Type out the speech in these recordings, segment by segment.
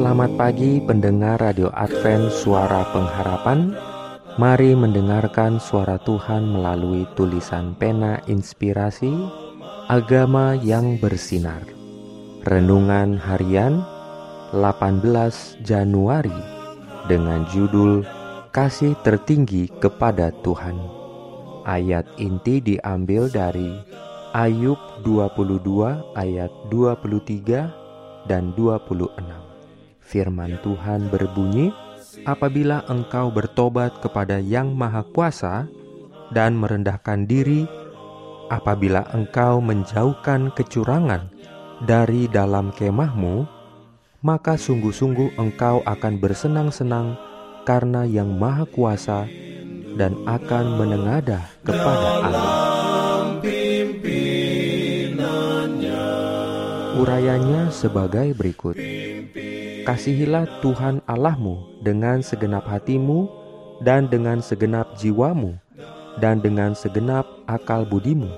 Selamat pagi pendengar Radio Advent Suara Pengharapan. Mari mendengarkan suara Tuhan melalui tulisan pena inspirasi Agama yang bersinar. Renungan harian 18 Januari Dengan judul Kasih tertinggi kepada Tuhan. Ayat inti diambil dari Ayub 22 ayat 23 dan 26 Firman Tuhan berbunyi, "Apabila engkau bertobat kepada Yang Maha Kuasa dan merendahkan diri, apabila engkau menjauhkan kecurangan dari dalam kemahmu, maka sungguh-sungguh engkau akan bersenang-senang karena Yang Maha Kuasa dan akan menengadah kepada Allah." Urayanya sebagai berikut. Kasihilah Tuhan Allahmu dengan segenap hatimu dan dengan segenap jiwamu dan dengan segenap akal budimu.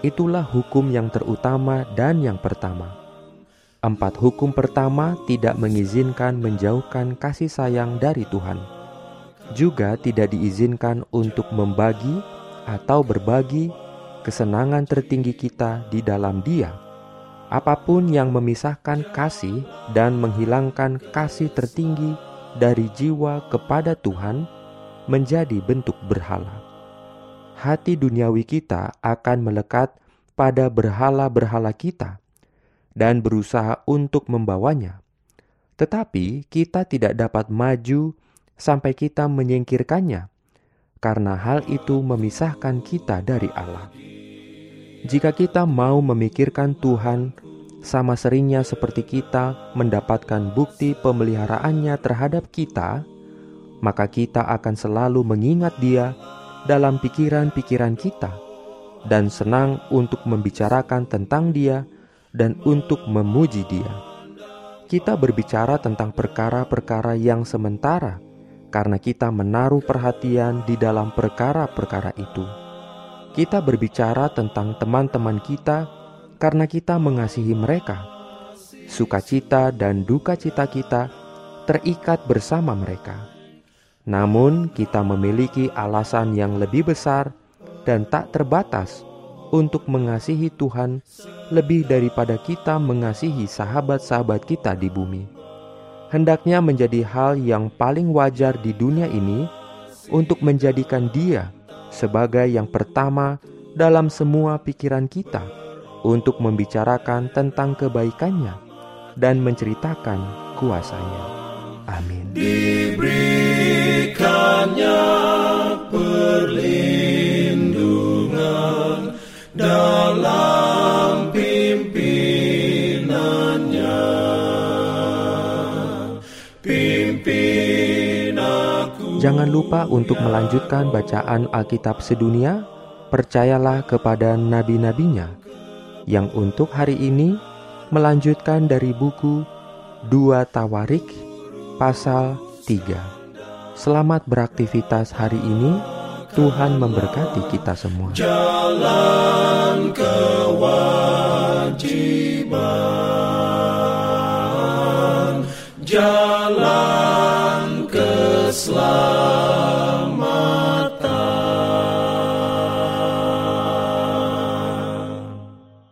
Itulah hukum yang terutama dan yang pertama. Empat hukum pertama tidak mengizinkan menjauhkan kasih sayang dari Tuhan. Juga tidak diizinkan untuk membagi atau berbagi kesenangan tertinggi kita di dalam Dia apa pun yang memisahkan kasih dan menghilangkan kasih tertinggi dari jiwa kepada Tuhan menjadi bentuk berhala. Hati duniawi kita akan melekat pada berhala-berhala kita dan berusaha untuk membawanya. Tetapi kita tidak dapat maju sampai kita menyingkirkannya, karena hal itu memisahkan kita dari Allah. Jika kita mau memikirkan Tuhan sama seringnya seperti kita mendapatkan bukti pemeliharaannya terhadap kita, maka kita akan selalu mengingat Dia dalam pikiran-pikiran kita dan senang untuk membicarakan tentang Dia dan untuk memuji Dia. Kita berbicara tentang perkara-perkara yang sementara karena kita menaruh perhatian di dalam perkara-perkara itu kita berbicara tentang teman-teman kita karena kita mengasihi mereka. Sukacita dan duka cita kita terikat bersama mereka. Namun, kita memiliki alasan yang lebih besar dan tak terbatas untuk mengasihi Tuhan lebih daripada kita mengasihi sahabat-sahabat kita di bumi. Hendaknya menjadi hal yang paling wajar di dunia ini untuk menjadikan Dia sebagai yang pertama dalam semua pikiran kita untuk membicarakan tentang kebaikannya dan menceritakan kuasanya. Amin. Diberikannya perlindungan dalam pimpinannya. Pimpin aku. Jangan lupa untuk melanjutkan bacaan Alkitab sedunia. Percayalah kepada nabi-nabinya yang untuk hari ini melanjutkan dari buku dua Tawarik pasal 3. Selamat beraktivitas hari ini. Tuhan memberkati kita semua. Jalan kewajiban, jalan keselamatan.